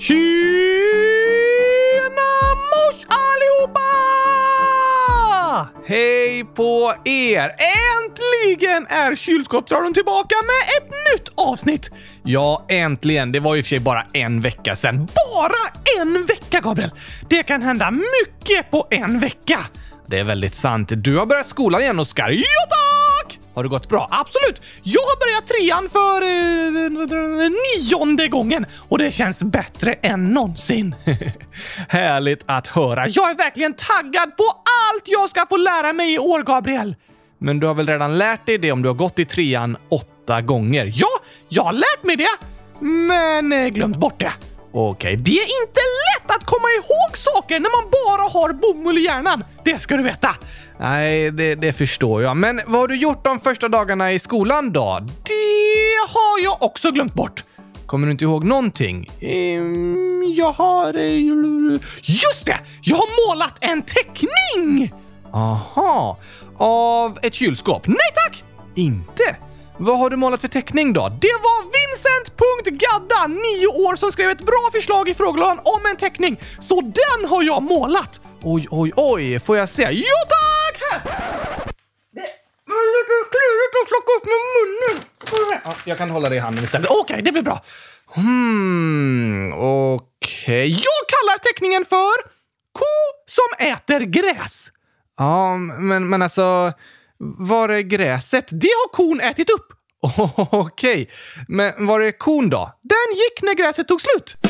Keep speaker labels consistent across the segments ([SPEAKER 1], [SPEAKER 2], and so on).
[SPEAKER 1] Tjena mors allihopa! Hej på er! Äntligen är kylskåpsradion tillbaka med ett nytt avsnitt! Ja, äntligen. Det var ju för sig bara en vecka sedan. Bara en vecka, Gabriel! Det kan hända mycket på en vecka. Det är väldigt sant. Du har börjat skolan igen, Oskar. Ja! Har det gått bra? Absolut! Jag har börjat trean för eh, nionde gången och det känns bättre än någonsin. Härligt att höra. Jag är verkligen taggad på allt jag ska få lära mig i år, Gabriel. Men du har väl redan lärt dig det om du har gått i trean åtta gånger? Ja, jag har lärt mig det, men eh, glömt bort det. Okej, det är inte lätt att komma ihåg saker när man bara har bomull i hjärnan. Det ska du veta. Nej, det, det förstår jag. Men vad har du gjort de första dagarna i skolan då? Det har jag också glömt bort. Kommer du inte ihåg någonting? Ehm, jag har... eh, Just det! Jag har målat en teckning! Aha. Av ett kylskåp? Nej tack! Inte? Vad har du målat för teckning då? Det var Vincent.Gadda, 9 år, som skrev ett bra förslag i frågelådan om en teckning. Så den har jag målat! Oj, oj, oj. Får jag se? Jo tack! Här! Det var lite klurigt att plocka upp med munnen. Ja, jag kan hålla det i handen istället. Okej, det blir bra. Hmm, okej. Jag kallar teckningen för Ko som äter gräs. Ja, men, men alltså, var är gräset? Det har kon ätit upp. Okej, men var är kon då? Den gick när gräset tog slut.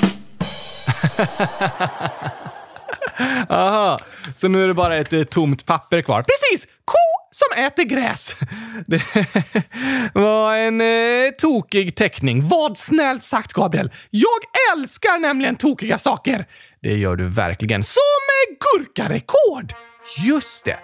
[SPEAKER 1] Aha, så nu är det bara ett eh, tomt papper kvar. Precis! Ko som äter gräs. Det var en eh, tokig teckning. Vad snällt sagt, Gabriel. Jag älskar nämligen tokiga saker. Det gör du verkligen. Som gurkarekord! Just det.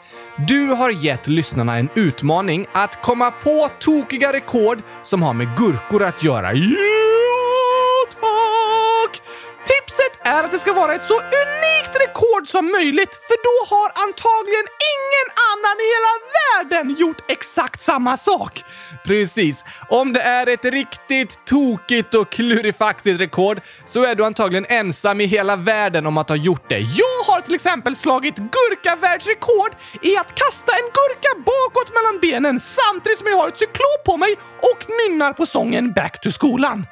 [SPEAKER 1] Du har gett lyssnarna en utmaning att komma på tokiga rekord som har med gurkor att göra. Ja, tack! Tipset är att det ska vara ett så unikt rekord som möjligt, för då har antagligen ingen annan i hela världen gjort exakt samma sak. Precis. Om det är ett riktigt tokigt och klurifaktigt rekord så är du antagligen ensam i hela världen om att ha gjort det. Jag har till exempel slagit gurkavärldsrekord i att kasta en gurka bakåt mellan benen samtidigt som jag har ett cyklop på mig och nynnar på sången Back to skolan.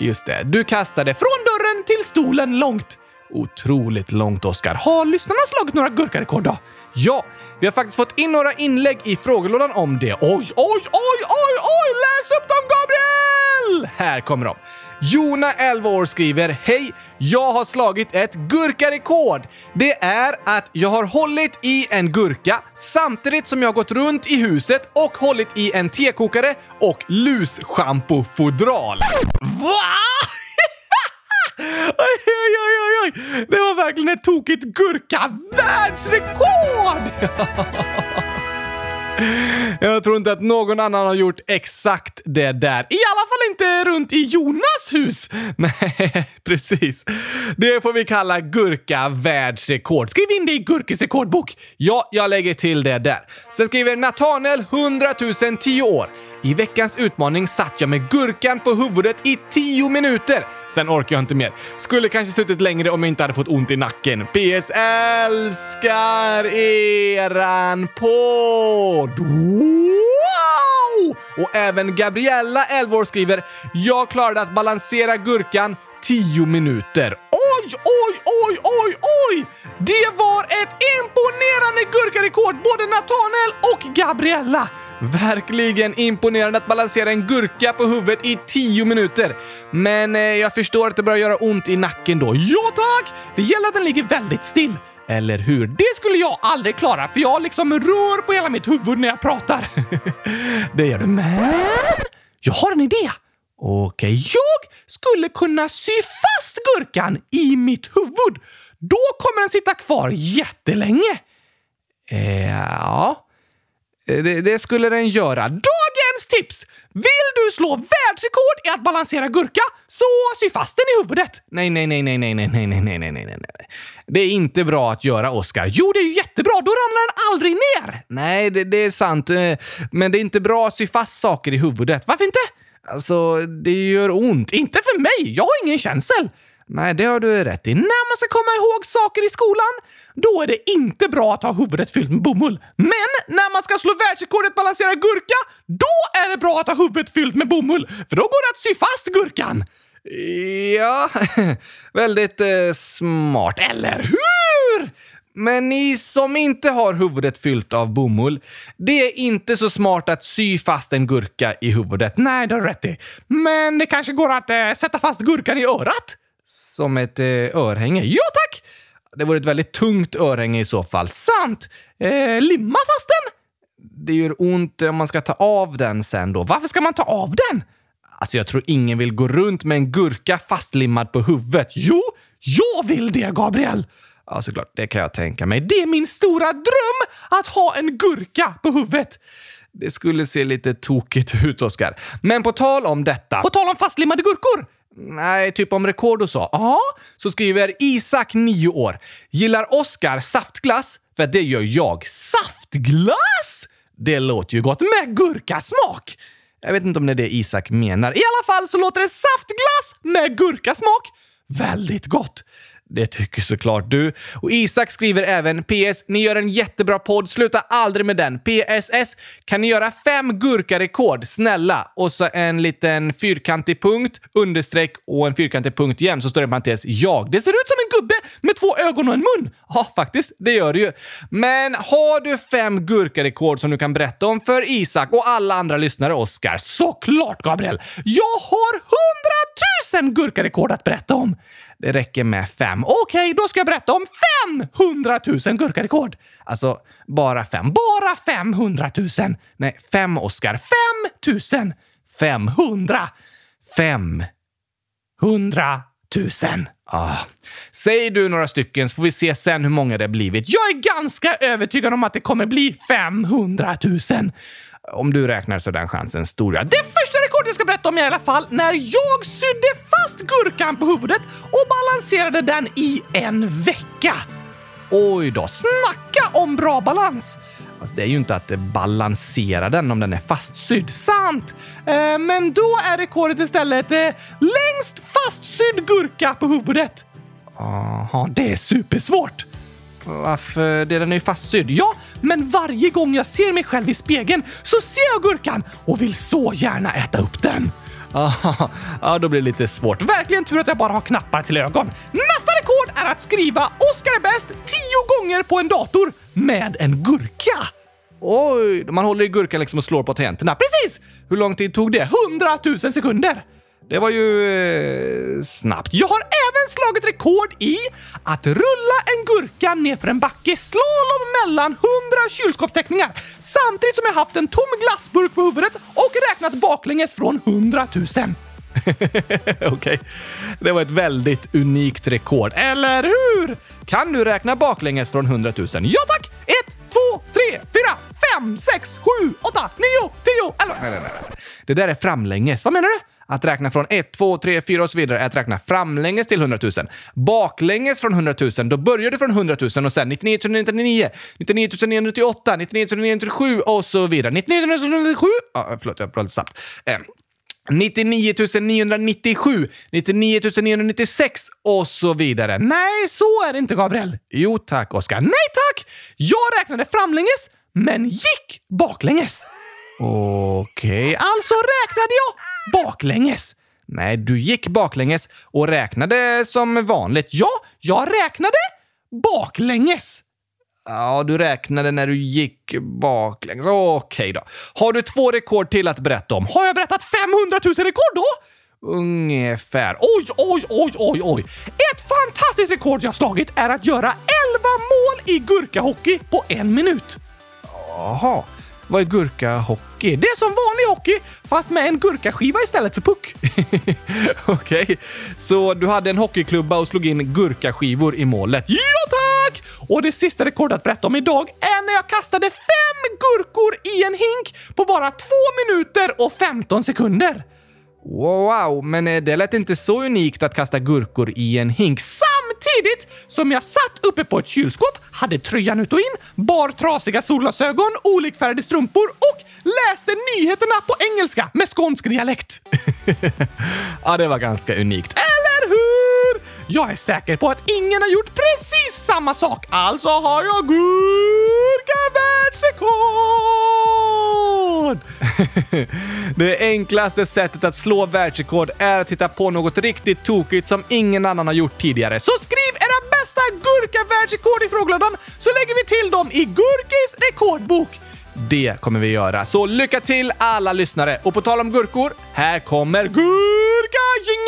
[SPEAKER 1] Just det, du kastade från dörren till stolen långt. Otroligt långt, Oskar. Har lyssnarna slagit några gurkarekord då? Ja, vi har faktiskt fått in några inlägg i frågelådan om det. Oj, oj, oj, oj, oj! Läs upp dem, Gabriel! Här kommer de. Jona, 11 år, skriver Hej! Jag har slagit ett gurkarekord. Det är att jag har hållit i en gurka samtidigt som jag har gått runt i huset och hållit i en tekokare och luschampofodral. Va? Oj, oj, oj! Det var verkligen ett tokigt gurka-världsrekord! Jag tror inte att någon annan har gjort exakt det där. I alla fall inte runt i Jonas hus. Nej, precis. Det får vi kalla gurka världsrekord. Skriv in det i Gurkis rekordbok. Ja, jag lägger till det där. Sen skriver Natanel 100 000 10 år. I veckans utmaning satt jag med gurkan på huvudet i 10 minuter. Sen orkar jag inte mer. Skulle kanske suttit längre om jag inte hade fått ont i nacken. PS älskar eran podd! Wow! Och även Gabriella, 11 år, skriver “Jag klarade att balansera gurkan 10 minuter. Oj, oj, oj, oj, oj! Det var ett imponerande gurkarekord, både Nathaniel och Gabriella. Verkligen imponerande att balansera en gurka på huvudet i 10 minuter. Men eh, jag förstår att det börjar göra ont i nacken då. Ja tack! Det gäller att den ligger väldigt still. Eller hur? Det skulle jag aldrig klara, för jag liksom rör på hela mitt huvud när jag pratar. det gör du. Men jag har en idé. Okej, jag skulle kunna sy fast gurkan i mitt huvud. Då kommer den sitta kvar jättelänge. Eh, ja, det, det skulle den göra. Dagens tips! Vill du slå världsrekord i att balansera gurka, så sy fast den i huvudet. Nej, nej, nej, nej, nej, nej, nej, nej, nej, nej, nej, nej. Det är inte bra att göra, Oskar. Jo, det är ju jättebra. Då ramlar den aldrig ner. Nej, det, det är sant. Men det är inte bra att sy fast saker i huvudet. Varför inte? Alltså, det gör ont. Inte för mig. Jag har ingen känsel. Nej, det har du rätt i. När man ska komma ihåg saker i skolan, då är det inte bra att ha huvudet fyllt med bomull. Men när man ska slå världsrekordet balansera gurka, då är det bra att ha huvudet fyllt med bomull, för då går det att sy fast gurkan. Ja, väldigt eh, smart, eller hur? Men ni som inte har huvudet fyllt av bomull, det är inte så smart att sy fast en gurka i huvudet. Nej, det har du rätt i. Men det kanske går att eh, sätta fast gurkan i örat? Som ett eh, örhänge? Ja, tack! Det vore ett väldigt tungt örhänge i så fall. Sant! Eh, limma fast den? Det gör ont om man ska ta av den sen då. Varför ska man ta av den? Alltså, jag tror ingen vill gå runt med en gurka fastlimmad på huvudet. Jo, jag vill det, Gabriel! Ja, såklart. Det kan jag tänka mig. Det är min stora dröm att ha en gurka på huvudet. Det skulle se lite tokigt ut, Oskar. Men på tal om detta... På tal om fastlimmade gurkor! Nej, typ om rekord och så. Ja, så skriver Isak, 9 år. Gillar Oskar saftglass? För det gör jag. Saftglass? Det låter ju gott med gurkasmak. Jag vet inte om det är det Isak menar. I alla fall så låter det saftglass med gurkasmak väldigt gott. Det tycker såklart du. Och Isak skriver även PS. Ni gör en jättebra podd. Sluta aldrig med den. PSS. Kan ni göra fem gurkarekord? Snälla. Och så en liten fyrkantig punkt, understreck och en fyrkantig punkt igen. Så står det i parentes jag. Det ser ut som en gubbe med två ögon och en mun. Ja, faktiskt. Det gör det ju. Men har du fem gurkarekord som du kan berätta om för Isak och alla andra lyssnare, Oskar? Såklart, Gabriel! Jag har hundratusen gurkarekord att berätta om! Det räcker med fem. Okej, okay, då ska jag berätta om 500 000 gurkarekord. Alltså, bara fem. Bara 500 000. Nej, fem Oscar. 5 000. 500. 500 000. Ah. Säg du några stycken så får vi se sen hur många det blivit. Jag är ganska övertygad om att det kommer bli 500 000. Om du räknar så är den chansen stor. Det första rekordet jag ska berätta om i alla fall när jag sydde fast gurkan på huvudet och balanserade den i en vecka. Oj då, snacka om bra balans! Alltså, det är ju inte att balansera den om den är fastsydd. Sant! Eh, men då är rekordet istället eh, längst fastsydd gurka på huvudet. Jaha, det är supersvårt. Varför? Det den är ju fastsydd. Ja, men varje gång jag ser mig själv i spegeln så ser jag gurkan och vill så gärna äta upp den. ja, då blir det lite svårt. Verkligen tur att jag bara har knappar till ögon. Nästa rekord är att skriva “Oskar är bäst” tio gånger på en dator med en gurka. Oj, man håller i gurkan liksom och slår på tangenterna. Precis! Hur lång tid tog det? 100 000 sekunder! Det var ju eh, snabbt. Jag har även slagit rekord i att rulla en gurka nerför en backe slalom mellan 100 kylskåpsteckningar samtidigt som jag haft en tom glassburk på huvudet och räknat baklänges från 100 000. Okej, okay. det var ett väldigt unikt rekord, eller hur? Kan du räkna baklänges från 100 000? Ja tack! 1, 2, 3, 4, 5, 6, 7, 8, 9, 10, 11... Nej, nej, nej. Det där är framlänges. Vad menar du? Att räkna från 1, 2, 3, 4 och så vidare är att räkna framlänges till 100 000. Baklänges från 100 000, då börjar du från 100 000 och sen 99 999, 99 998, 99 997 och så vidare. 99 997... Ah, förlåt, jag pratade snabbt. Eh. 99 997, 99 996 och så vidare. Nej, så är det inte, Gabriel. Jo tack, Oskar. Nej tack! Jag räknade framlänges, men gick baklänges. Okej, okay. alltså räknade jag baklänges. Nej, du gick baklänges och räknade som vanligt. Ja, jag räknade baklänges. Ja, du räknade när du gick baklänges. Okej då. Har du två rekord till att berätta om? Har jag berättat 500 000 rekord då? Ungefär. Oj, oj, oj, oj, oj! Ett fantastiskt rekord jag slagit är att göra 11 mål i gurkahockey på en minut. Jaha. Vad är gurkahockey? Det är som vanlig hockey, fast med en gurkaskiva istället för puck. Okej, okay. så du hade en hockeyklubba och slog in gurkaskivor i målet? Ja, tack! Och det sista rekordet att berätta om idag är när jag kastade fem gurkor i en hink på bara två minuter och 15 sekunder. Wow, men eh, det lät inte så unikt att kasta gurkor i en hink samtidigt som jag satt uppe på ett kylskåp, hade tröjan ut och in, bar trasiga solglasögon, olikfärgade strumpor och läste nyheterna på engelska med skånsk dialekt. ja, det var ganska unikt. Eller hur? Jag är säker på att ingen har gjort precis samma sak. Alltså har jag gurka-världsrekord! Det enklaste sättet att slå världsrekord är att hitta på något riktigt tokigt som ingen annan har gjort tidigare. Så skriv era bästa gurka-världsrekord i frågelådan så lägger vi till dem i Gurkis rekordbok. Det kommer vi göra. Så lycka till alla lyssnare! Och på tal om gurkor, här kommer Gurkagingen!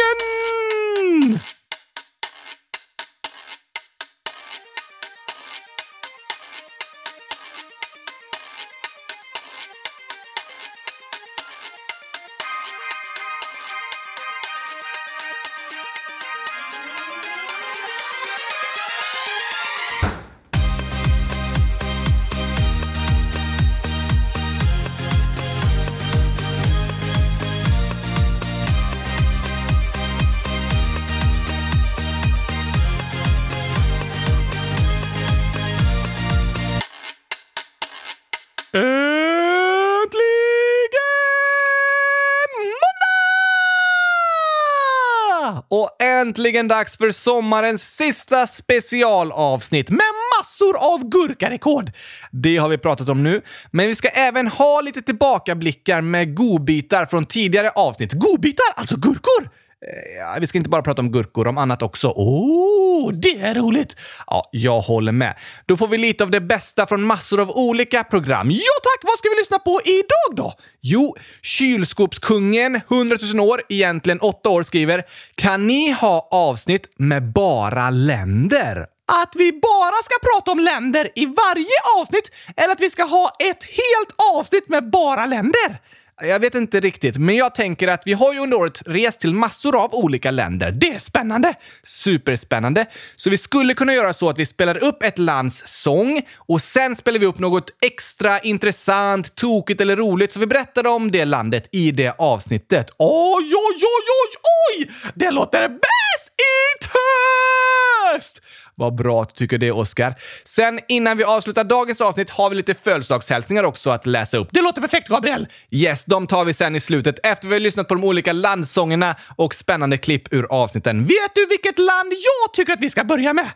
[SPEAKER 1] Äntligen dags för sommarens sista specialavsnitt med massor av gurkarekord! Det har vi pratat om nu, men vi ska även ha lite tillbakablickar med godbitar från tidigare avsnitt. Godbitar, alltså gurkor! Eh, ja, vi ska inte bara prata om gurkor, om annat också. Oh, Oh, det är roligt! Ja, jag håller med. Då får vi lite av det bästa från massor av olika program. Ja tack! Vad ska vi lyssna på idag då? Jo, kylskåpskungen, 100 000 år, egentligen 8 år, skriver “Kan ni ha avsnitt med bara länder?” Att vi bara ska prata om länder i varje avsnitt eller att vi ska ha ett helt avsnitt med bara länder? Jag vet inte riktigt, men jag tänker att vi har ju under året rest till massor av olika länder. Det är spännande! Superspännande. Så vi skulle kunna göra så att vi spelar upp ett lands sång och sen spelar vi upp något extra intressant, tokigt eller roligt så vi berättar om det landet i det avsnittet. Oj, oj, oj, oj, oj! Det låter bäst i test! Vad bra att du tycker det, Oskar. Sen innan vi avslutar dagens avsnitt har vi lite födelsedagshälsningar också att läsa upp. Det låter perfekt, Gabriel! Yes, de tar vi sen i slutet efter vi har lyssnat på de olika landsångerna och spännande klipp ur avsnitten. Vet du vilket land jag tycker att vi ska börja med?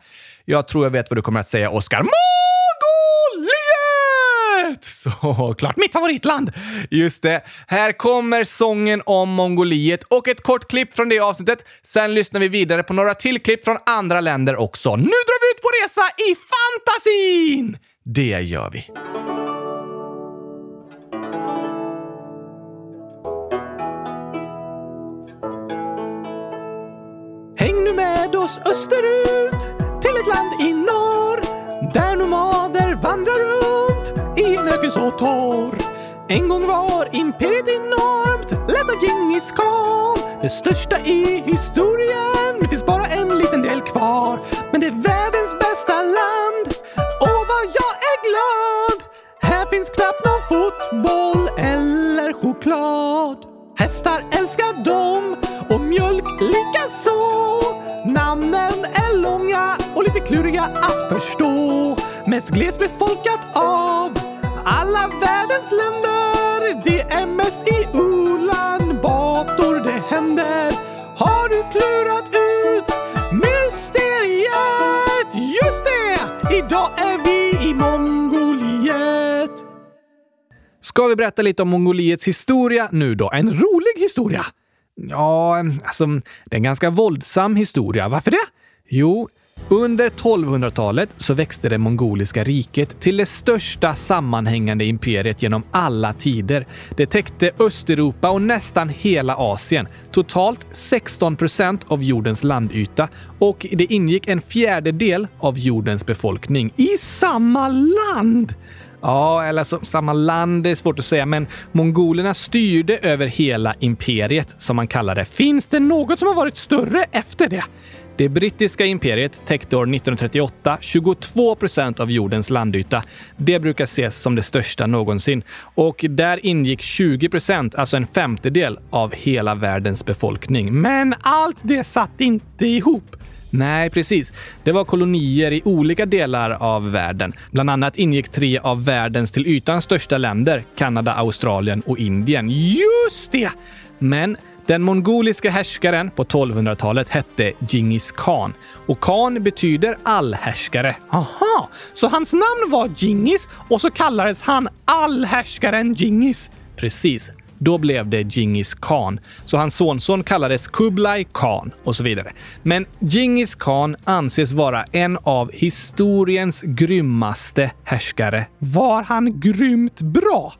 [SPEAKER 1] Jag tror jag vet vad du kommer att säga, Oskar. Mål! Såklart mitt favoritland! Just det. Här kommer sången om Mongoliet och ett kort klipp från det avsnittet. Sen lyssnar vi vidare på några till klipp från andra länder också. Nu drar vi ut på resa i fantasin! Det gör vi. Häng nu med oss österut till ett land i norr där nomader så torr. En gång var imperiet enormt, lett av Djingis khan. Det största i historien, det finns bara en liten del kvar. Men det är världens bästa land, och vad jag är glad. Här finns knappt någon fotboll eller choklad. Hästar älskar dem och mjölk likaså. Namnen är långa och lite kluriga att förstå. Mest glesbefolkat av alla världens länder. Det är mest i Ulan Bator det händer. Har du klurat ut mysteriet? Just det! Idag är vi i Mongoliet. Ska vi berätta lite om Mongoliets historia nu då? En rolig historia? Ja, alltså, det är en ganska våldsam historia. Varför det? Jo, under 1200-talet så växte det mongoliska riket till det största sammanhängande imperiet genom alla tider. Det täckte Östeuropa och nästan hela Asien. Totalt 16 procent av jordens landyta och det ingick en fjärdedel av jordens befolkning i samma land! Ja, eller så, samma land, det är svårt att säga, men mongolerna styrde över hela imperiet, som man kallar det. Finns det något som har varit större efter det? Det brittiska imperiet täckte år 1938 22 procent av jordens landyta. Det brukar ses som det största någonsin. Och där ingick 20 procent, alltså en femtedel, av hela världens befolkning. Men allt det satt inte ihop. Nej, precis. Det var kolonier i olika delar av världen. Bland annat ingick tre av världens till ytan största länder, Kanada, Australien och Indien. Just det! Men den mongoliska härskaren på 1200-talet hette Djingis khan och khan betyder allhärskare. Aha, så hans namn var Djingis och så kallades han allhärskaren Djingis. Precis. Då blev det Djingis khan, så hans sonson kallades Kublai khan och så vidare. Men Djingis khan anses vara en av historiens grymmaste härskare. Var han grymt bra?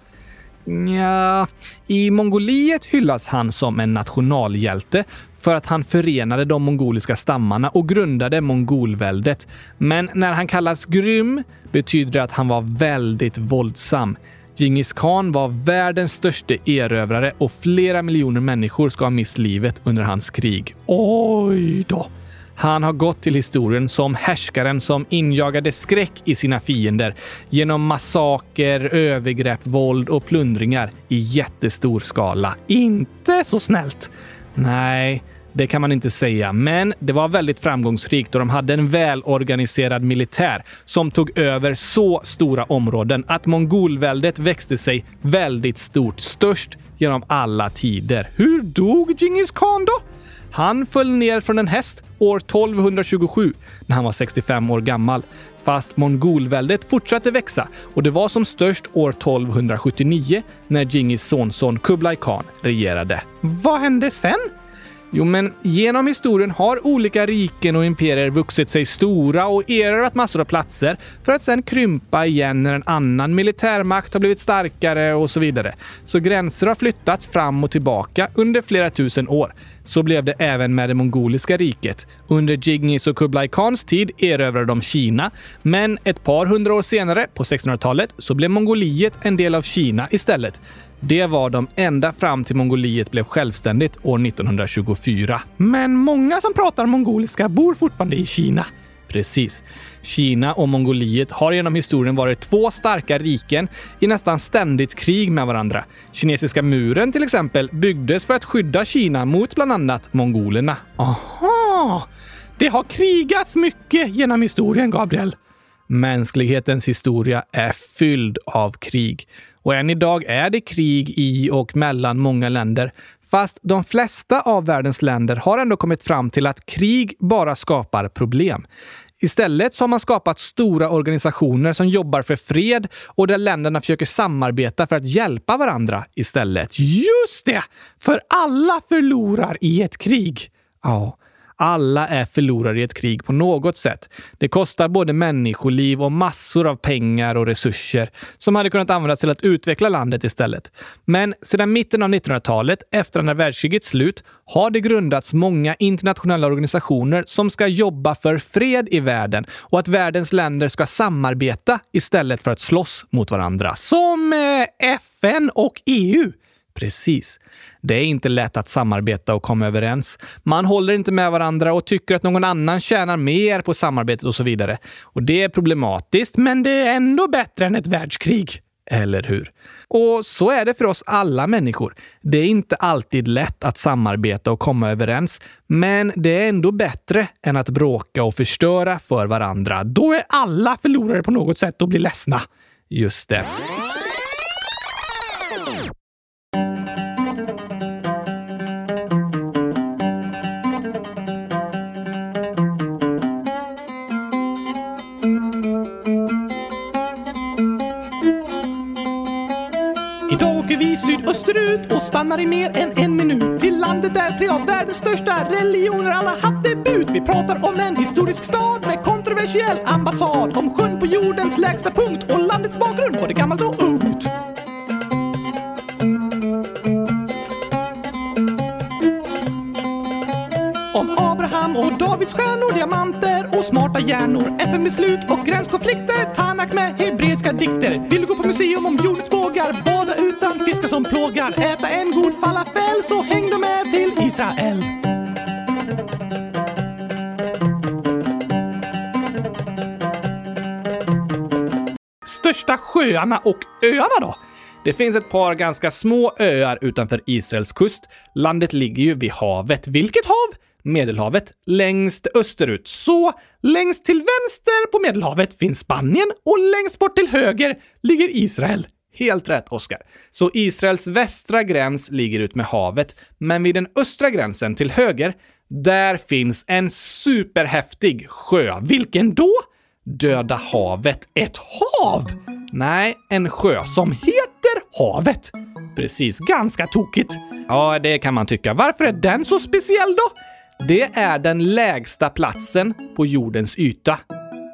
[SPEAKER 1] Ja, i Mongoliet hyllas han som en nationalhjälte för att han förenade de mongoliska stammarna och grundade mongolväldet. Men när han kallas grym betyder det att han var väldigt våldsam. Djingis khan var världens största erövrare och flera miljoner människor ska ha mist livet under hans krig. Oj då! Han har gått till historien som härskaren som injagade skräck i sina fiender genom massaker, övergrepp, våld och plundringar i jättestor skala. Inte så snällt. Nej, det kan man inte säga, men det var väldigt framgångsrikt och de hade en välorganiserad militär som tog över så stora områden att mongolväldet växte sig väldigt stort, störst genom alla tider. Hur dog Djingis khan då? Han föll ner från en häst år 1227 när han var 65 år gammal. Fast mongolväldet fortsatte växa och det var som störst år 1279 när Djingis sonson Kublai Khan regerade. Vad hände sen? Jo, men genom historien har olika riken och imperier vuxit sig stora och erövrat massor av platser för att sedan krympa igen när en annan militärmakt har blivit starkare och så vidare. Så gränser har flyttats fram och tillbaka under flera tusen år. Så blev det även med det mongoliska riket. Under Djingis och Kublai Khans tid erövrade de Kina, men ett par hundra år senare, på 1600-talet, så blev Mongoliet en del av Kina istället. Det var de ända fram till Mongoliet blev självständigt år 1924. Men många som pratar mongoliska bor fortfarande i Kina. Precis. Kina och Mongoliet har genom historien varit två starka riken i nästan ständigt krig med varandra. Kinesiska muren till exempel byggdes för att skydda Kina mot bland annat mongolerna. Aha! Det har krigats mycket genom historien, Gabriel. Mänsklighetens historia är fylld av krig. Och än idag är det krig i och mellan många länder. Fast de flesta av världens länder har ändå kommit fram till att krig bara skapar problem. Istället så har man skapat stora organisationer som jobbar för fred och där länderna försöker samarbeta för att hjälpa varandra istället. Just det! För alla förlorar i ett krig. Ja, alla är förlorare i ett krig på något sätt. Det kostar både människoliv och massor av pengar och resurser som hade kunnat användas till att utveckla landet istället. Men sedan mitten av 1900-talet, efter andra världskrigets slut, har det grundats många internationella organisationer som ska jobba för fred i världen och att världens länder ska samarbeta istället för att slåss mot varandra. Som eh, FN och EU. Precis. Det är inte lätt att samarbeta och komma överens. Man håller inte med varandra och tycker att någon annan tjänar mer på samarbetet och så vidare. Och det är problematiskt, men det är ändå bättre än ett världskrig. Eller hur? Och så är det för oss alla människor. Det är inte alltid lätt att samarbeta och komma överens, men det är ändå bättre än att bråka och förstöra för varandra. Då är alla förlorare på något sätt och blir ledsna. Just det. Åker österut sydösterut och stannar i mer än en minut till landet där tre av världens största religioner alla haft debut. Vi pratar om en historisk stad med kontroversiell ambassad, om sjön på jordens lägsta punkt och landets bakgrund, både gammalt och ungt. Om Abraham och Davids stjärnor, diamanter smarta hjärnor, FN-beslut och gränskonflikter, Tanak med hebreiska dikter. Vill du gå på museum om jordens bågar, bada utan fiskar som plågar, äta en god falafel, så häng du med till Israel. Största sjöarna och öarna då? Det finns ett par ganska små öar utanför Israels kust. Landet ligger ju vid havet. Vilket hav? Medelhavet längst österut. Så längst till vänster på Medelhavet finns Spanien och längst bort till höger ligger Israel.
[SPEAKER 2] Helt rätt, Oskar. Så Israels västra gräns ligger ut med havet, men vid den östra gränsen till höger, där finns en superhäftig sjö. Vilken då? Döda havet. Ett hav? Nej, en sjö som heter Havet. Precis, ganska tokigt. Ja, det kan man tycka. Varför är den så speciell då? Det är den lägsta platsen på jordens yta.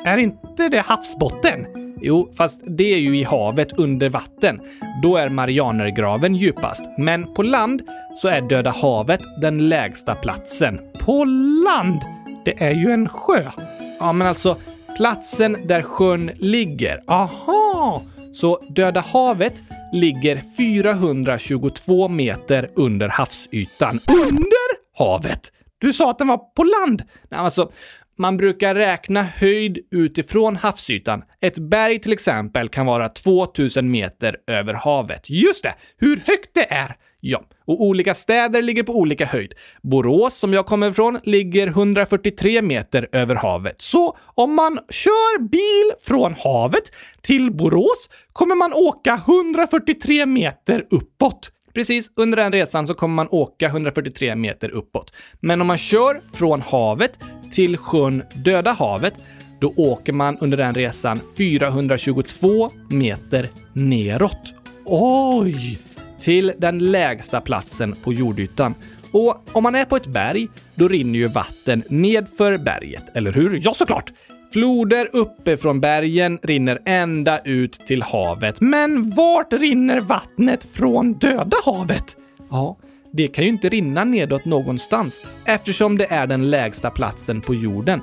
[SPEAKER 2] Är inte det havsbotten? Jo, fast det är ju i havet under vatten. Då är Marianergraven djupast. Men på land så är Döda havet den lägsta platsen. På land? Det är ju en sjö. Ja, men alltså platsen där sjön ligger. Aha! Så Döda havet ligger 422 meter under havsytan. Under havet? Du sa att den var på land. Nej, alltså, man brukar räkna höjd utifrån havsytan. Ett berg till exempel kan vara 2000 meter över havet. Just det! Hur högt det är! Ja, och olika städer ligger på olika höjd. Borås, som jag kommer ifrån, ligger 143 meter över havet. Så om man kör bil från havet till Borås kommer man åka 143 meter uppåt. Precis, under den resan så kommer man åka 143 meter uppåt. Men om man kör från havet till sjön Döda havet, då åker man under den resan 422 meter neråt. Oj! Till den lägsta platsen på jordytan. Och om man är på ett berg, då rinner ju vatten nedför berget, eller hur? Ja, såklart! Floder uppe från bergen rinner ända ut till havet. Men vart rinner vattnet från Döda havet? Ja, det kan ju inte rinna nedåt någonstans eftersom det är den lägsta platsen på jorden.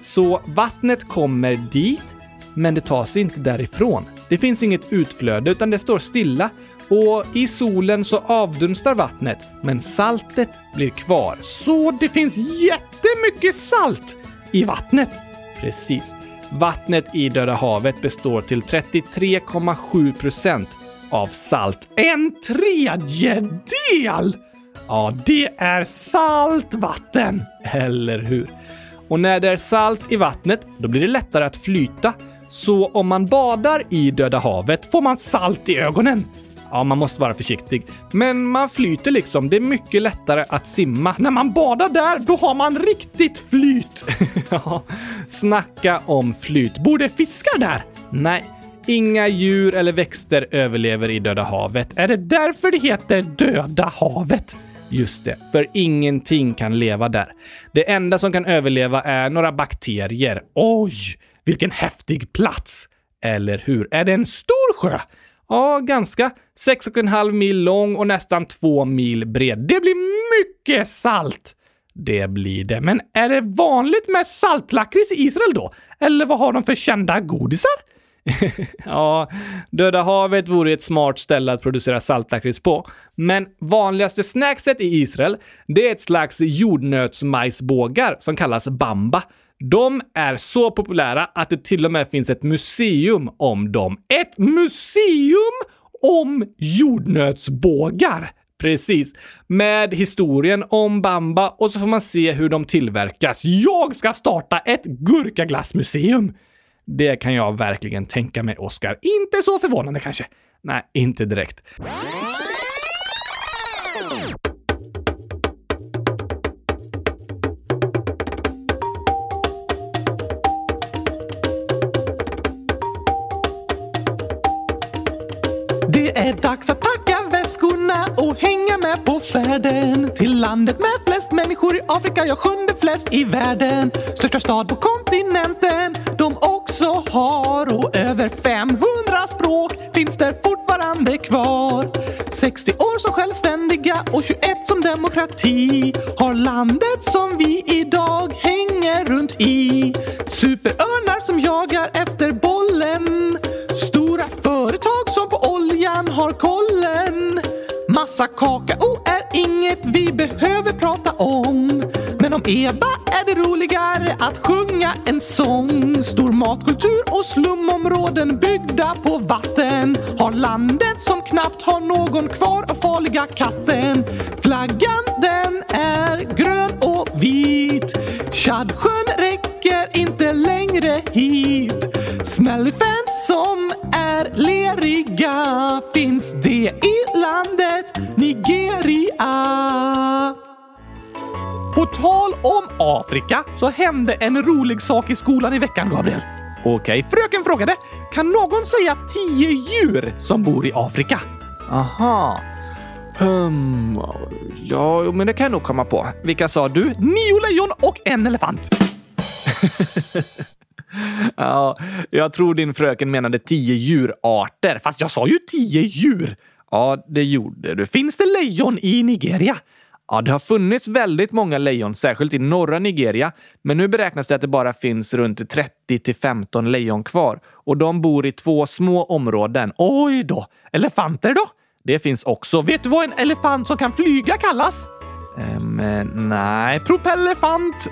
[SPEAKER 2] Så vattnet kommer dit, men det tas inte därifrån. Det finns inget utflöde utan det står stilla och i solen så avdunstar vattnet, men saltet blir kvar. Så det finns jättemycket salt i vattnet. Precis. Vattnet i Döda havet består till 33,7 procent av salt. En tredjedel! Ja, det är saltvatten! Eller hur? Och när det är salt i vattnet, då blir det lättare att flyta. Så om man badar i Döda havet får man salt i ögonen. Ja, man måste vara försiktig. Men man flyter liksom. Det är mycket lättare att simma. När man badar där, då har man riktigt flyt. ja, snacka om flyt. Borde fiskar där? Nej, inga djur eller växter överlever i Döda havet. Är det därför det heter Döda havet? Just det, för ingenting kan leva där. Det enda som kan överleva är några bakterier. Oj, vilken häftig plats! Eller hur? Är det en stor sjö? Ja, ganska. 6,5 mil lång och nästan 2 mil bred. Det blir mycket salt! Det blir det. Men är det vanligt med saltlakrits i Israel då? Eller vad har de för kända godisar? ja, Döda havet vore ett smart ställe att producera saltlakrits på. Men vanligaste snackset i Israel, det är ett slags jordnötsmajsbågar som kallas bamba. De är så populära att det till och med finns ett museum om dem. Ett museum om jordnötsbågar! Precis. Med historien om Bamba och så får man se hur de tillverkas. Jag ska starta ett gurkaglassmuseum! Det kan jag verkligen tänka mig, Oscar. Inte så förvånande kanske? Nej, inte direkt.
[SPEAKER 1] Dags att packa väskorna och hänga med på färden till landet med flest människor i Afrika, ja sjunde flest i världen. Största stad på kontinenten de också har och över 500 språk finns där fortfarande kvar. 60 år som självständiga och 21 som demokrati har landet som vi idag hänger runt i. Superörnar som jagar efter bollen. Stora företag som har kollen. Massa kakao är inget vi behöver prata om. Men om EBA är det roligare att sjunga en sång. Stor matkultur och slumområden byggda på vatten. Har landet som knappt har någon kvar av farliga katten. Flaggan den är grön och vit. Tjadsjön räcker inte längre hit. Smelly fans som är leriga finns det i landet Nigeria. På tal om Afrika så hände en rolig sak i skolan i veckan, Gabriel. Okej, fröken frågade, kan någon säga tio djur som bor i Afrika?
[SPEAKER 2] Aha. Um, ja, men det kan jag nog komma på. Vilka sa du?
[SPEAKER 1] Nio lejon och en elefant.
[SPEAKER 2] Ja, jag tror din fröken menade tio djurarter.
[SPEAKER 1] Fast jag sa ju tio djur.
[SPEAKER 2] Ja, det gjorde du.
[SPEAKER 1] Finns det lejon i Nigeria?
[SPEAKER 2] Ja, det har funnits väldigt många lejon, särskilt i norra Nigeria. Men nu beräknas det att det bara finns runt 30 till 15 lejon kvar. Och de bor i två små områden.
[SPEAKER 1] Oj då! Elefanter då?
[SPEAKER 2] Det finns också.
[SPEAKER 1] Vet du vad en elefant som kan flyga kallas?
[SPEAKER 2] Um, nej.
[SPEAKER 1] Propellerfant!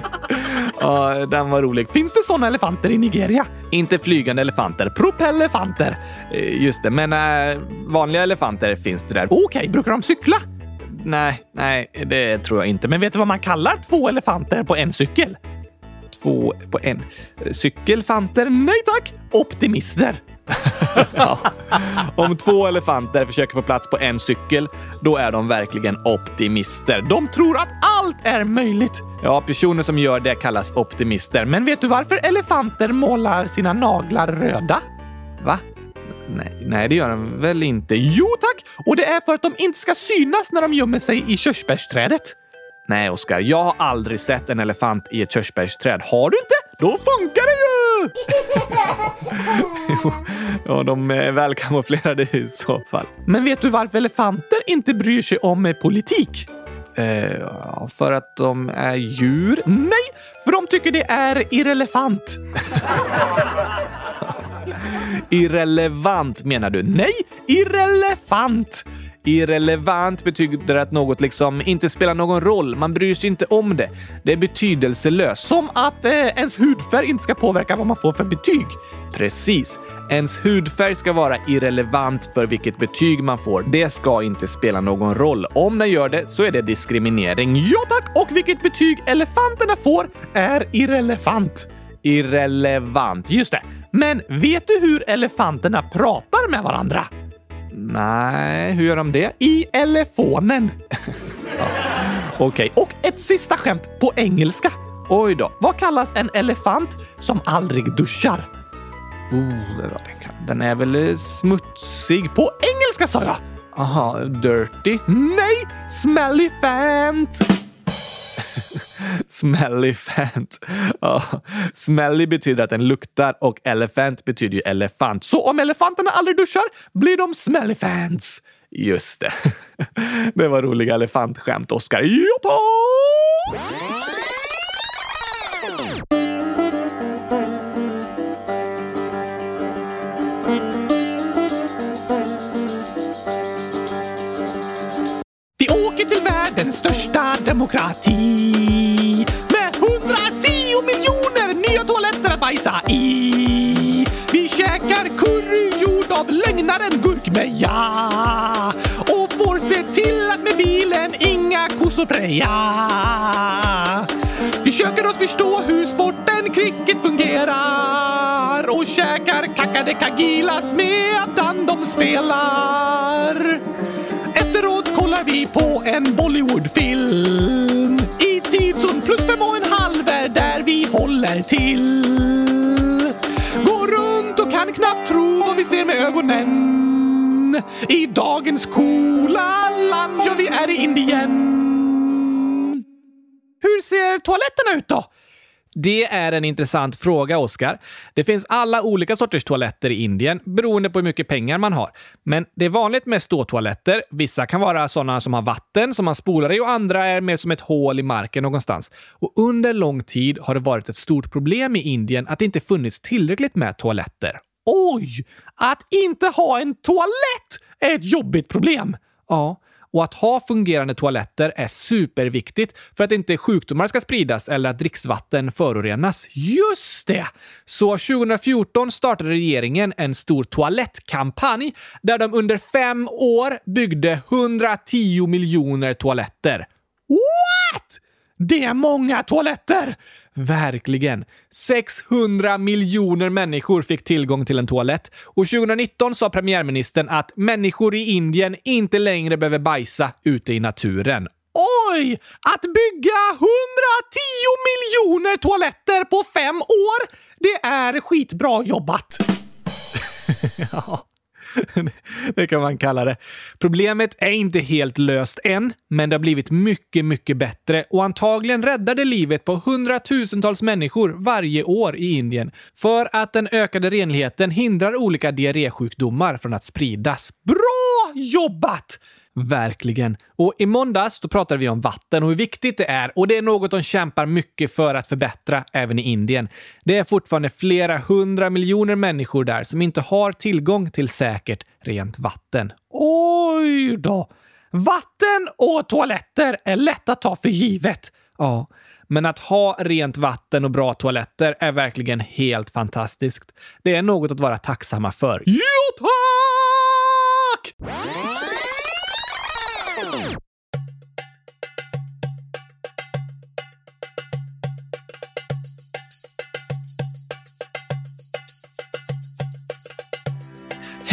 [SPEAKER 2] ja, den var rolig.
[SPEAKER 1] Finns det sådana elefanter i Nigeria?
[SPEAKER 2] Inte flygande elefanter.
[SPEAKER 1] Propellerfanter.
[SPEAKER 2] Uh, just det, men uh, vanliga elefanter finns det där.
[SPEAKER 1] Okej, okay, brukar de cykla?
[SPEAKER 2] Nej, nej, det tror jag inte.
[SPEAKER 1] Men vet du vad man kallar två elefanter på en cykel?
[SPEAKER 2] Två på en? Cykelfanter?
[SPEAKER 1] Nej tack! Optimister
[SPEAKER 2] ja. Om två elefanter försöker få plats på en cykel, då är de verkligen optimister.
[SPEAKER 1] De tror att allt är möjligt.
[SPEAKER 2] Ja, personer som gör det kallas optimister.
[SPEAKER 1] Men vet du varför elefanter målar sina naglar röda?
[SPEAKER 2] Va? Nej, nej, det gör de väl inte?
[SPEAKER 1] Jo tack! Och det är för att de inte ska synas när de gömmer sig i körsbärsträdet.
[SPEAKER 2] Nej, Oskar. Jag har aldrig sett en elefant i ett körsbärsträd. Har du inte? Då funkar det ju! ja, de är välkamouflerade i så fall.
[SPEAKER 1] Men vet du varför elefanter inte bryr sig om eh, politik?
[SPEAKER 2] Eh, för att de är djur?
[SPEAKER 1] Nej, för de tycker det är irrelevant.
[SPEAKER 2] Irrelevant menar du?
[SPEAKER 1] Nej, irrelevant!
[SPEAKER 2] Irrelevant betyder att något liksom inte spelar någon roll. Man bryr sig inte om det. Det är betydelselöst.
[SPEAKER 1] Som att eh, ens hudfärg inte ska påverka vad man får för betyg.
[SPEAKER 2] Precis. Ens hudfärg ska vara irrelevant för vilket betyg man får. Det ska inte spela någon roll. Om den gör det så är det diskriminering.
[SPEAKER 1] Ja tack! Och vilket betyg elefanterna får är irrelevant.
[SPEAKER 2] Irrelevant,
[SPEAKER 1] just det. Men vet du hur elefanterna pratar med varandra?
[SPEAKER 2] Nej, hur gör de det?
[SPEAKER 1] I elefonen.
[SPEAKER 2] ja. Okej,
[SPEAKER 1] okay. och ett sista skämt på engelska.
[SPEAKER 2] Oj då.
[SPEAKER 1] Vad kallas en elefant som aldrig duschar?
[SPEAKER 2] Oh, den är väl smutsig?
[SPEAKER 1] På engelska sa jag!
[SPEAKER 2] Aha, dirty?
[SPEAKER 1] Nej, smellyfant!
[SPEAKER 2] Smellyfant. Ja. Smelly betyder att den luktar och elefant betyder ju elefant.
[SPEAKER 1] Så om elefanterna aldrig duschar blir de smellyfants.
[SPEAKER 2] Just det. Det var roliga elefantskämt, Oskar.
[SPEAKER 1] Ja! Vi åker till världens största demokrati bajsa i. Vi käkar curry gjord av lögnaren gurkmeja och får se till att med bilen inga kossor preja. Vi Försöker oss förstå hur sporten cricket fungerar och käkar kakadekagilas medan de spelar. Efteråt kollar vi på en Bollywoodfilm i tidszon plus fem och en halv är där vi håller till. Går runt och kan knappt tro vad vi ser med ögonen. I dagens coola land, ja vi är i Indien. Hur ser toaletterna ut då?
[SPEAKER 2] Det är en intressant fråga, Oskar. Det finns alla olika sorters toaletter i Indien beroende på hur mycket pengar man har. Men det är vanligt med ståtoaletter. Vissa kan vara sådana som har vatten som man spolar i och andra är mer som ett hål i marken någonstans. Och under lång tid har det varit ett stort problem i Indien att det inte funnits tillräckligt med toaletter.
[SPEAKER 1] Oj! Att inte ha en toalett är ett jobbigt problem.
[SPEAKER 2] Ja, och att ha fungerande toaletter är superviktigt för att inte sjukdomar ska spridas eller att dricksvatten förorenas.
[SPEAKER 1] Just det!
[SPEAKER 2] Så 2014 startade regeringen en stor toalettkampanj där de under fem år byggde 110 miljoner toaletter.
[SPEAKER 1] What? Det är många toaletter!
[SPEAKER 2] Verkligen. 600 miljoner människor fick tillgång till en toalett och 2019 sa premiärministern att människor i Indien inte längre behöver bajsa ute i naturen.
[SPEAKER 1] Oj! Att bygga 110 miljoner toaletter på fem år, det är skitbra jobbat.
[SPEAKER 2] ja, det kan man kalla det. Problemet är inte helt löst än, men det har blivit mycket, mycket bättre och antagligen räddar det livet på hundratusentals människor varje år i Indien för att den ökade renligheten hindrar olika diarrésjukdomar från att spridas.
[SPEAKER 1] Bra jobbat!
[SPEAKER 2] Verkligen. Och i måndags då pratade vi om vatten och hur viktigt det är och det är något de kämpar mycket för att förbättra även i Indien. Det är fortfarande flera hundra miljoner människor där som inte har tillgång till säkert rent vatten.
[SPEAKER 1] Oj då! Vatten och toaletter är lätt att ta för givet.
[SPEAKER 2] Ja, men att ha rent vatten och bra toaletter är verkligen helt fantastiskt. Det är något att vara tacksamma för.
[SPEAKER 1] Jo tack!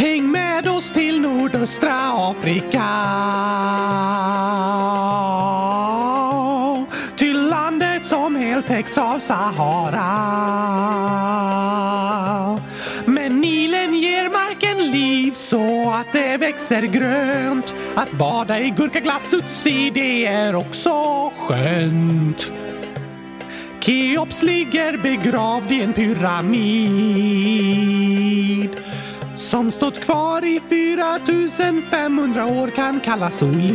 [SPEAKER 1] Häng med oss till nordöstra Afrika. Till landet som helt täcks av Sahara. Men Nilen ger marken liv så att det växer grönt. Att bada i gurkaglass Utsi, det är också skönt. Keops ligger begravd i en pyramid som stått kvar i 4500 år kan kallas solid.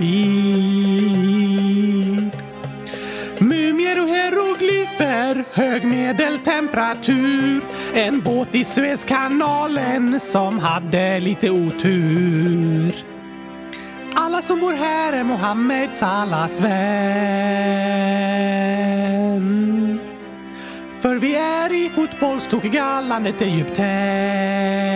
[SPEAKER 1] Mumier och hieroglyfer, hög medeltemperatur. En båt i Suezkanalen som hade lite otur. Alla som bor här är Mohammeds allas vän. För vi är i fotbollstokiga landet Egypten.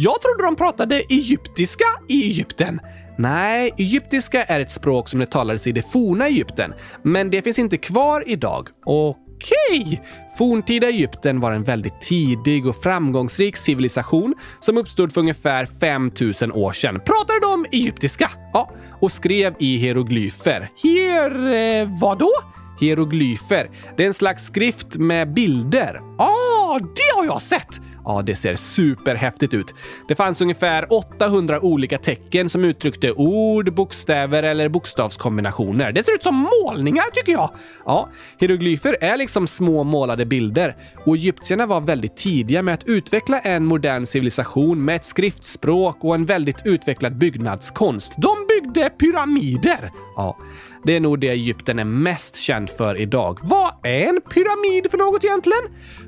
[SPEAKER 1] Jag trodde de pratade egyptiska i Egypten.
[SPEAKER 2] Nej, egyptiska är ett språk som det talades i det forna Egypten, men det finns inte kvar idag.
[SPEAKER 1] Okej!
[SPEAKER 2] Forntida Egypten var en väldigt tidig och framgångsrik civilisation som uppstod för ungefär 5000 år sedan.
[SPEAKER 1] Pratade de egyptiska?
[SPEAKER 2] Ja, och skrev i hieroglyfer.
[SPEAKER 1] Hier... Eh, vadå?
[SPEAKER 2] Hieroglyfer. Det är en slags skrift med bilder.
[SPEAKER 1] Ah, det har jag sett!
[SPEAKER 2] Ja, det ser superhäftigt ut. Det fanns ungefär 800 olika tecken som uttryckte ord, bokstäver eller bokstavskombinationer.
[SPEAKER 1] Det ser ut som målningar tycker jag.
[SPEAKER 2] Ja, hieroglyfer är liksom små målade bilder och egyptierna var väldigt tidiga med att utveckla en modern civilisation med ett skriftspråk och en väldigt utvecklad byggnadskonst.
[SPEAKER 1] De byggde pyramider!
[SPEAKER 2] Ja, det är nog det Egypten är mest känd för idag.
[SPEAKER 1] Vad är en pyramid för något egentligen?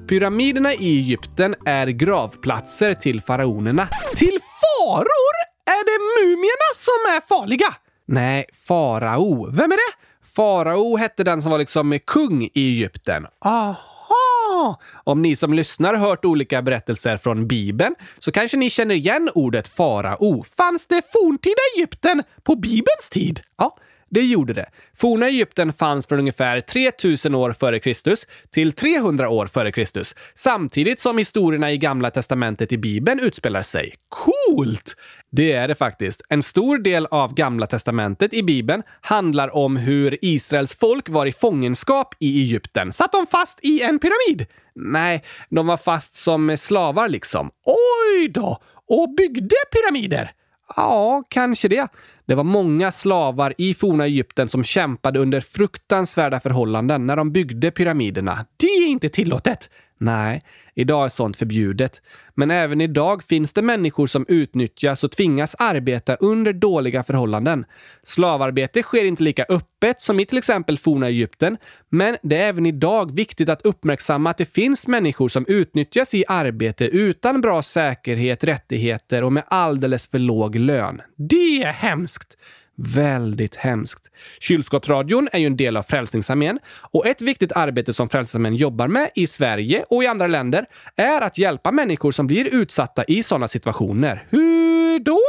[SPEAKER 2] Pyramiderna i Egypten är gravplatser till faraonerna.
[SPEAKER 1] Till faror? Är det mumierna som är farliga?
[SPEAKER 2] Nej, farao.
[SPEAKER 1] Vem är det?
[SPEAKER 2] Farao hette den som var liksom kung i Egypten.
[SPEAKER 1] Aha!
[SPEAKER 2] Om ni som lyssnar hört olika berättelser från Bibeln så kanske ni känner igen ordet farao.
[SPEAKER 1] Fanns det forntida Egypten på Bibelns tid?
[SPEAKER 2] Ja, det gjorde det. Forna Egypten fanns från ungefär 3000 år före Kristus till 300 år före Kristus, samtidigt som historierna i Gamla testamentet i Bibeln utspelar sig.
[SPEAKER 1] Coolt!
[SPEAKER 2] Det är det faktiskt. En stor del av Gamla testamentet i Bibeln handlar om hur Israels folk var i fångenskap i Egypten.
[SPEAKER 1] Satt de fast i en pyramid?
[SPEAKER 2] Nej, de var fast som slavar liksom.
[SPEAKER 1] Oj då! Och byggde pyramider?
[SPEAKER 2] Ja, kanske det. Det var många slavar i forna Egypten som kämpade under fruktansvärda förhållanden när de byggde pyramiderna.
[SPEAKER 1] Det är inte tillåtet!
[SPEAKER 2] Nej, idag är sånt förbjudet. Men även idag finns det människor som utnyttjas och tvingas arbeta under dåliga förhållanden. Slavarbete sker inte lika öppet som i till exempel forna Egypten, men det är även idag viktigt att uppmärksamma att det finns människor som utnyttjas i arbete utan bra säkerhet, rättigheter och med alldeles för låg lön.
[SPEAKER 1] Det är hemskt!
[SPEAKER 2] Väldigt hemskt. Kylskåpsradion är ju en del av Frälsningsarmén och ett viktigt arbete som Frälsningsarmén jobbar med i Sverige och i andra länder är att hjälpa människor som blir utsatta i sådana situationer. Hur då?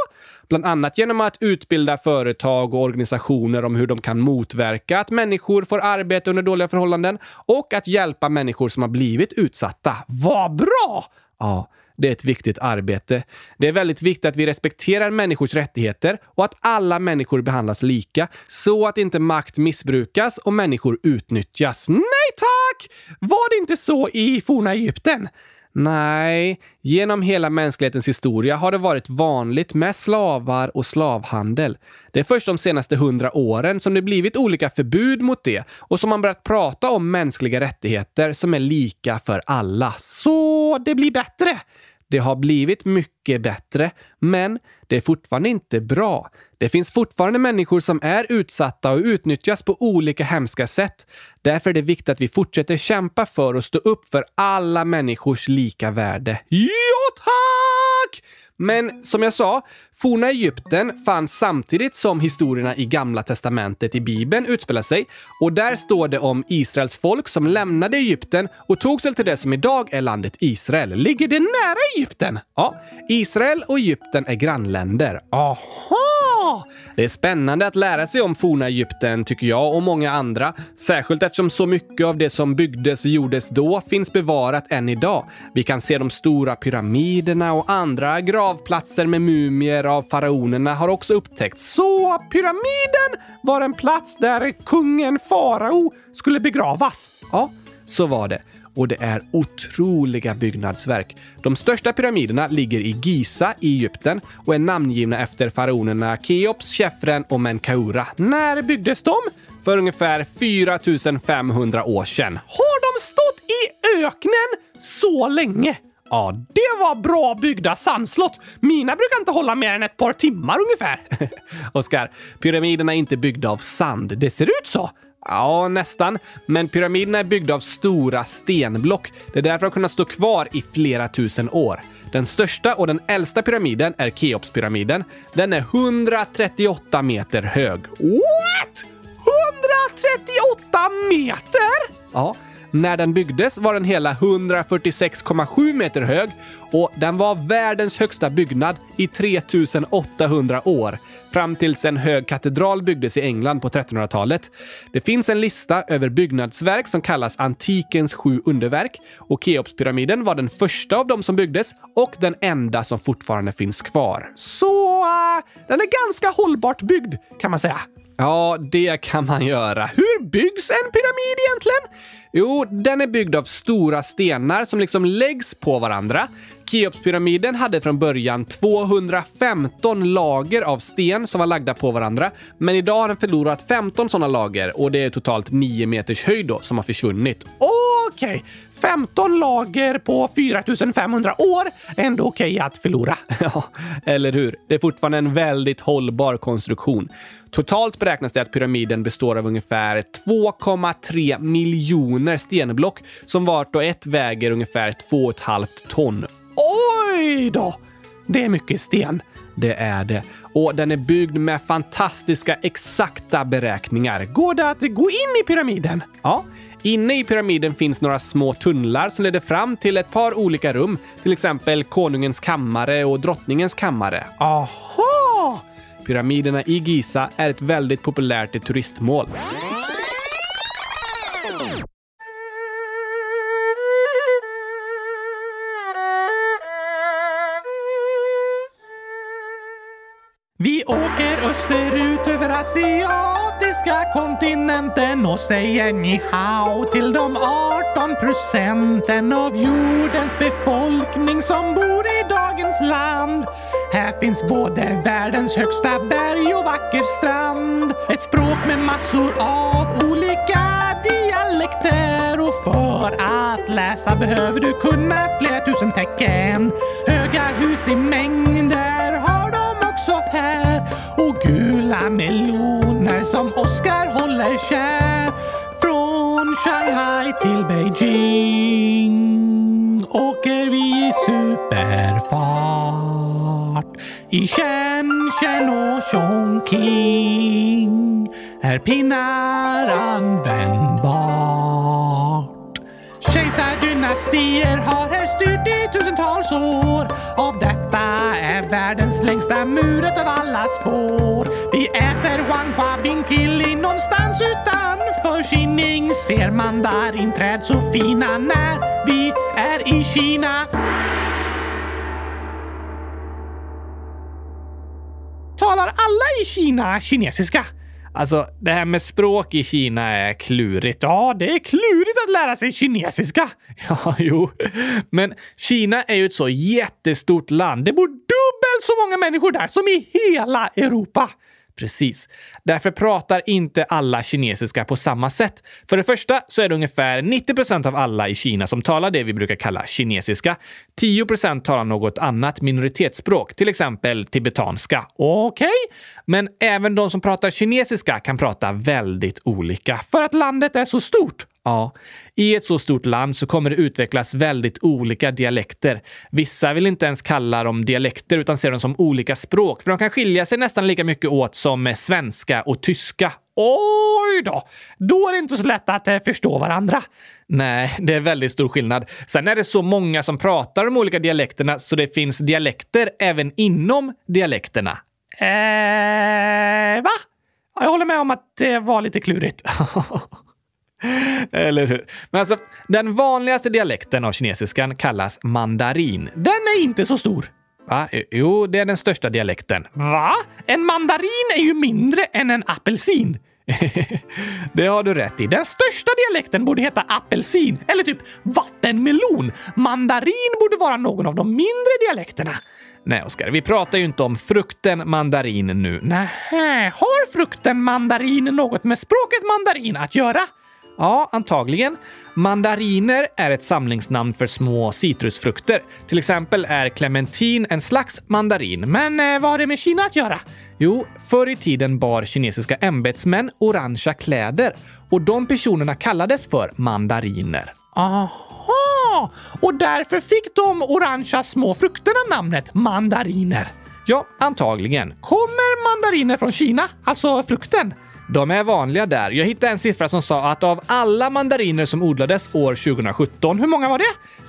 [SPEAKER 2] Bland annat genom att utbilda företag och organisationer om hur de kan motverka att människor får arbete under dåliga förhållanden och att hjälpa människor som har blivit utsatta. Vad bra! Ja, det är ett viktigt arbete. Det är väldigt viktigt att vi respekterar människors rättigheter och att alla människor behandlas lika så att inte makt missbrukas och människor utnyttjas. Nej tack! Var det inte så i forna Egypten? Nej, genom hela mänsklighetens historia har det varit vanligt med slavar och slavhandel. Det är först de senaste hundra åren som det blivit olika förbud mot det och som man börjat prata om mänskliga rättigheter som är lika för alla. Så det blir bättre! Det har blivit mycket bättre, men det är fortfarande inte bra. Det finns fortfarande människor som är utsatta och utnyttjas på olika hemska sätt. Därför är det viktigt att vi fortsätter kämpa för och stå upp för alla människors lika värde. Ja, tack! Men som jag sa, forna Egypten fanns samtidigt som historierna i Gamla Testamentet i Bibeln utspelar sig. Och där står det om Israels folk som lämnade Egypten och tog sig till det som idag är landet Israel. Ligger det nära Egypten? Ja, Israel och Egypten är grannländer. Aha! Det är spännande att lära sig om forna Egypten, tycker jag och många andra. Särskilt eftersom så mycket av det som byggdes och gjordes då finns bevarat än idag. Vi kan se de stora pyramiderna och andra gravplatser med mumier av faraonerna har också upptäckts. Så pyramiden var en plats där kungen farao skulle begravas? Ja, så var det och det är otroliga byggnadsverk. De största pyramiderna ligger i Giza i Egypten och är namngivna efter faraonerna Keops, Chefren och Menkaura. När byggdes de? För ungefär 4500 år sedan. Har de stått i öknen så länge? Ja, det var bra byggda sandslott. Mina brukar inte hålla mer än ett par timmar ungefär. Oskar, pyramiderna är inte byggda av sand. Det ser ut så. Ja, nästan. Men pyramiderna är byggda av stora stenblock. Det är därför de kunnat stå kvar i flera tusen år. Den största och den äldsta pyramiden är Keopspyramiden. Den är 138 meter hög. What? 138 meter? Ja. När den byggdes var den hela 146,7 meter hög och den var världens högsta byggnad i 3800 år fram tills en hög katedral byggdes i England på 1300-talet. Det finns en lista över byggnadsverk som kallas antikens sju underverk och Keopspyramiden var den första av dem som byggdes och den enda som fortfarande finns kvar. Så äh, den är ganska hållbart byggd kan man säga. Ja, det kan man göra. Hur byggs en pyramid egentligen? Jo, den är byggd av stora stenar som liksom läggs på varandra. Keopspyramiden hade från början 215 lager av sten som var lagda på varandra, men idag har den förlorat 15 sådana lager och det är totalt 9 meters höjd då som har försvunnit. Okej, okay. 15 lager på 4500 år. Ändå okej okay att förlora. ja, eller hur? Det är fortfarande en väldigt hållbar konstruktion. Totalt beräknas det att pyramiden består av ungefär 2,3 miljoner stenblock som vart och ett väger ungefär 2,5 ton. Oj då! Det är mycket sten. Det är det. Och den är byggd med fantastiska exakta beräkningar. Går det att gå in i pyramiden? Ja. Inne i pyramiden finns några små tunnlar som leder fram till ett par olika rum, till exempel konungens kammare och drottningens kammare. Aha! Pyramiderna i Giza är ett väldigt populärt turistmål.
[SPEAKER 1] Österut över asiatiska kontinenten och säger ni hao till de 18 procenten av jordens befolkning som bor i dagens land. Här finns både världens högsta berg och vacker strand. Ett språk med massor av olika dialekter och för att läsa behöver du kunna flera tusen tecken. Höga hus i mängder också här och gula meloner som Oskar håller kär. Från Shanghai till Beijing åker vi i superfart I Shenzhen och Chongqing är pinnar användbart. Kejsardynastier har här styrt i tusentals år. Av detta är världens längsta mur av alla spår. Vi äter Wanhua Binkili någonstans utanför Kining. Ser mandarinträd så fina när vi är i Kina. Talar alla i Kina kinesiska? Alltså, det här med språk i Kina är klurigt. Ja, det är klurigt att lära sig kinesiska. Ja, jo. Men Kina är ju ett så jättestort land. Det bor dubbelt så många människor där som i hela Europa. Precis. Därför pratar inte alla kinesiska på samma sätt. För det första så är det ungefär 90 procent av alla i Kina som talar det vi brukar kalla kinesiska. 10 procent talar något annat minoritetsspråk, till exempel tibetanska. Okej, okay. men även de som pratar kinesiska kan prata väldigt olika för att landet är så stort. Ja, i ett så stort land så kommer det utvecklas väldigt olika dialekter. Vissa vill inte ens kalla dem dialekter utan ser dem som olika språk, för de kan skilja sig nästan lika mycket åt som eh, svenska och tyska. Oj då! Då är det inte så lätt att eh, förstå varandra. Nej, det är väldigt stor skillnad. Sen är det så många som pratar de olika dialekterna så det finns dialekter även inom dialekterna. Eh, va? Jag håller med om att det var lite klurigt. Eller hur? Men alltså, den vanligaste dialekten av kinesiskan kallas mandarin. Den är inte så stor. Va? Jo, det är den största dialekten. Va? En mandarin är ju mindre än en apelsin. det har du rätt i. Den största dialekten borde heta apelsin eller typ vattenmelon. Mandarin borde vara någon av de mindre dialekterna. Nej, Oskar, vi pratar ju inte om frukten mandarin nu. Nej, har frukten mandarin något med språket mandarin att göra? Ja, antagligen. Mandariner är ett samlingsnamn för små citrusfrukter. Till exempel är clementin en slags mandarin. Men eh, vad har det med Kina att göra? Jo, förr i tiden bar kinesiska ämbetsmän orangea kläder och de personerna kallades för mandariner. Aha! Och därför fick de orangea små frukterna namnet mandariner? Ja, antagligen. Kommer mandariner från Kina? Alltså frukten? De är vanliga där. Jag hittade en siffra som sa att av alla mandariner som odlades år 2017, hur många var det?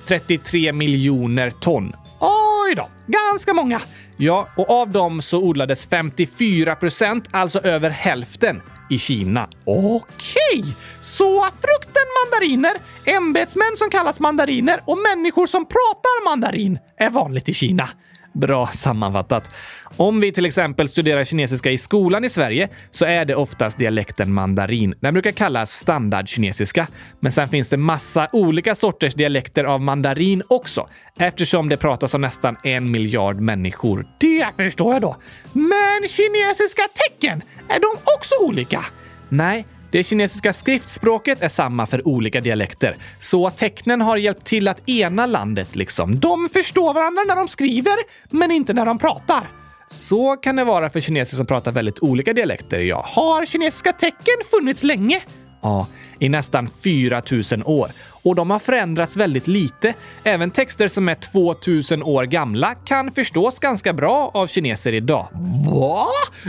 [SPEAKER 1] 33 miljoner ton. Oj då, ganska många. Ja, och av dem så odlades 54 procent, alltså över hälften, i Kina. Okej, så frukten mandariner, ämbetsmän som kallas mandariner och människor som pratar mandarin är vanligt i Kina. Bra sammanfattat. Om vi till exempel studerar kinesiska i skolan i Sverige så är det oftast dialekten mandarin. Den brukar kallas standardkinesiska. Men sen finns det massa olika sorters dialekter av mandarin också eftersom det pratas om nästan en miljard människor. Det förstår jag då. Men kinesiska tecken, är de också olika? Nej, det kinesiska skriftspråket är samma för olika dialekter, så tecknen har hjälpt till att ena landet liksom. De förstår varandra när de skriver, men inte när de pratar. Så kan det vara för kineser som pratar väldigt olika dialekter, ja. Har kinesiska tecken funnits länge? Ja, i nästan 4000 år. Och de har förändrats väldigt lite. Även texter som är 2000 år gamla kan förstås ganska bra av kineser idag. Va?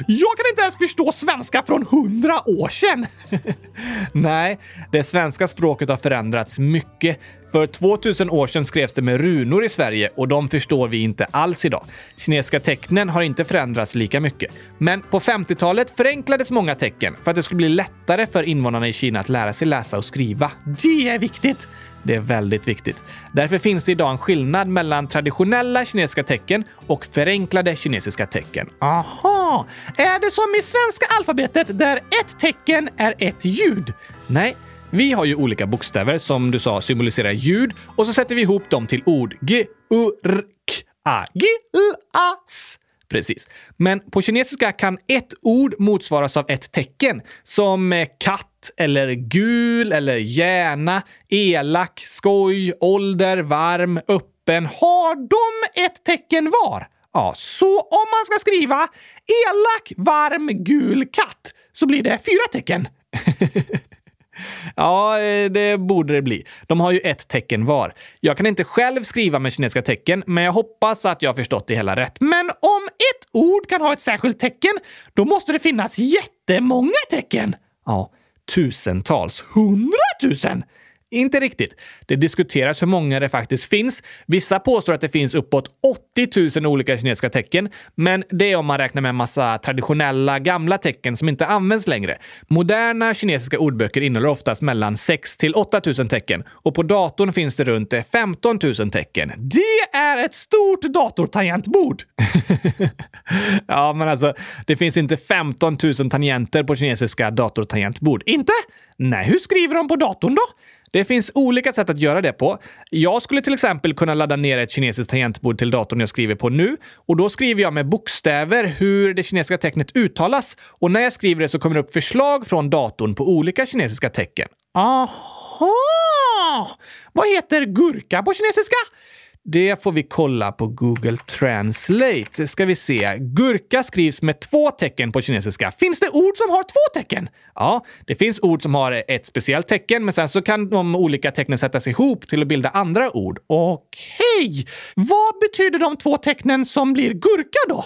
[SPEAKER 1] Jag kan inte ens förstå svenska från 100 år sedan! Nej, det svenska språket har förändrats mycket. För 2000 år sedan skrevs det med runor i Sverige och de förstår vi inte alls idag. Kinesiska tecknen har inte förändrats lika mycket. Men på 50-talet förenklades många tecken för att det skulle bli lättare för invånarna i Kina att lära sig läsa och skriva. Det är viktigt! Det är väldigt viktigt. Därför finns det idag en skillnad mellan traditionella kinesiska tecken och förenklade kinesiska tecken. Aha! Är det som i svenska alfabetet där ett tecken är ett ljud? Nej, vi har ju olika bokstäver som du sa symboliserar ljud och så sätter vi ihop dem till ord. G, U, R, K, A, G, L, A, S. Precis. Men på kinesiska kan ett ord motsvaras av ett tecken, som eh, katt eller gul eller gärna, elak, skoj, ålder, varm, öppen. Har de ett tecken var? Ja, så om man ska skriva elak, varm, gul katt så blir det fyra tecken. Ja, eh, det borde det bli. De har ju ett tecken var. Jag kan inte själv skriva med kinesiska tecken, men jag hoppas att jag har förstått det hela rätt. Men om ett ord kan ha ett särskilt tecken, då måste det finnas jättemånga tecken.
[SPEAKER 2] Ja, tusentals. Hundratusen! Inte riktigt. Det diskuteras hur många det faktiskt finns. Vissa påstår att det finns uppåt 80 000 olika kinesiska tecken, men det är om man räknar med en massa traditionella gamla tecken som inte används längre. Moderna kinesiska ordböcker innehåller oftast mellan 6 till 8 000 tecken och på datorn finns det runt 15 000 tecken.
[SPEAKER 1] Det är ett stort datortangentbord!
[SPEAKER 2] ja, men alltså, det finns inte 15 000 tangenter på kinesiska datortangentbord.
[SPEAKER 1] Inte? Nej, hur skriver de på datorn då?
[SPEAKER 2] Det finns olika sätt att göra det på. Jag skulle till exempel kunna ladda ner ett kinesiskt tangentbord till datorn jag skriver på nu och då skriver jag med bokstäver hur det kinesiska tecknet uttalas och när jag skriver det så kommer det upp förslag från datorn på olika kinesiska tecken.
[SPEAKER 1] Aha! Vad heter gurka på kinesiska?
[SPEAKER 2] Det får vi kolla på Google Translate. Ska vi se. Gurka skrivs med två tecken på kinesiska.
[SPEAKER 1] Finns det ord som har två tecken?
[SPEAKER 2] Ja, det finns ord som har ett speciellt tecken, men sen så kan de olika tecknen sättas ihop till att bilda andra ord.
[SPEAKER 1] Okej! Okay. Vad betyder de två tecknen som blir gurka då?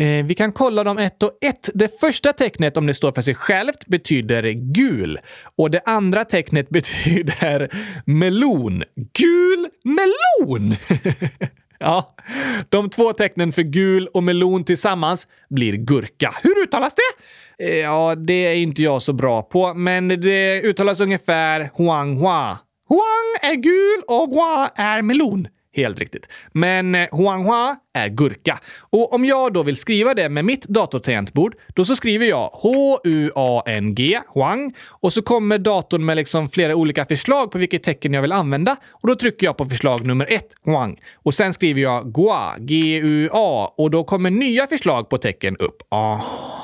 [SPEAKER 2] Eh, vi kan kolla dem ett och ett. Det första tecknet, om det står för sig självt, betyder gul. Och det andra tecknet betyder melon.
[SPEAKER 1] Gul melon!
[SPEAKER 2] ja, de två tecknen för gul och melon tillsammans blir gurka.
[SPEAKER 1] Hur uttalas det?
[SPEAKER 2] Eh, ja, det är inte jag så bra på, men det uttalas ungefär huanghua.
[SPEAKER 1] Huang är gul och hua är melon.
[SPEAKER 2] Helt riktigt. Men eh, Huanghua är gurka. Och om jag då vill skriva det med mitt datortangentbord, då så skriver jag H-U-A-N-G, Huang, och så kommer datorn med liksom flera olika förslag på vilket tecken jag vill använda. Och då trycker jag på förslag nummer ett, Huang. Och sen skriver jag Gua, G-U-A, och då kommer nya förslag på tecken upp. Aha!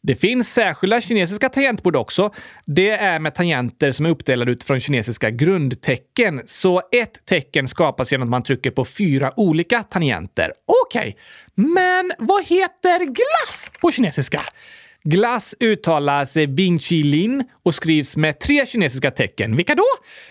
[SPEAKER 2] Det finns särskilda kinesiska tangentbord också. Det är med tangenter som är uppdelade utifrån kinesiska grundtecken. Så ett tecken skapas genom att man trycker på fyra olika tangenter.
[SPEAKER 1] Okej, okay. men vad heter glass på kinesiska?
[SPEAKER 2] Glass uttalas Bingqilin och skrivs med tre kinesiska tecken. Vilka då?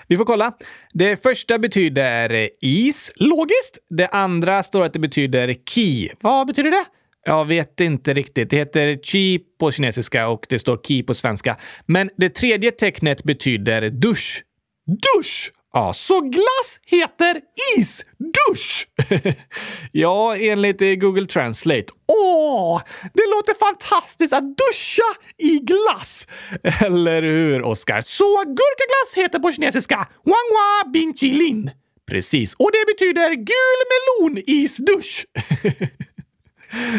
[SPEAKER 2] Vi får kolla. Det första betyder is, logiskt. Det andra står att det betyder ki.
[SPEAKER 1] Vad betyder det?
[SPEAKER 2] Jag vet inte riktigt. Det heter chi på kinesiska och det står ki på svenska. Men det tredje tecknet betyder dusch.
[SPEAKER 1] Dusch! Ja, så glass heter isdusch!
[SPEAKER 2] ja, enligt Google Translate.
[SPEAKER 1] Åh, det låter fantastiskt att duscha i glass!
[SPEAKER 2] Eller hur, Oskar?
[SPEAKER 1] Så gurkaglass heter på kinesiska Wanghua Binchilin.
[SPEAKER 2] Precis,
[SPEAKER 1] och det betyder gul melonisdusch.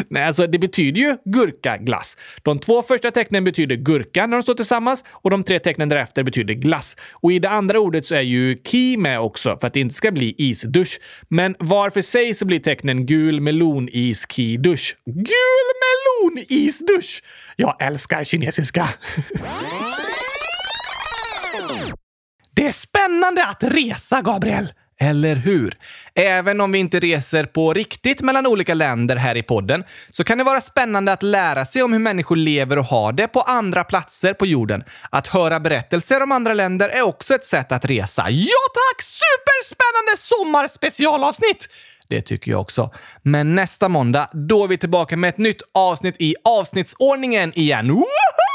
[SPEAKER 2] Nej, alltså det betyder ju gurkaglass. De två första tecknen betyder gurka när de står tillsammans och de tre tecknen därefter betyder glass. Och i det andra ordet så är ju ki med också för att det inte ska bli isdusch. Men var för sig så blir tecknen gul melon is ki dusch.
[SPEAKER 1] Gul melon! Jag älskar kinesiska. Det är spännande att resa, Gabriel.
[SPEAKER 2] Eller hur? Även om vi inte reser på riktigt mellan olika länder här i podden så kan det vara spännande att lära sig om hur människor lever och har det på andra platser på jorden. Att höra berättelser om andra länder är också ett sätt att resa.
[SPEAKER 1] Ja tack! Superspännande sommarspecialavsnitt!
[SPEAKER 2] Det tycker jag också. Men nästa måndag, då är vi tillbaka med ett nytt avsnitt i avsnittsordningen igen. Woho!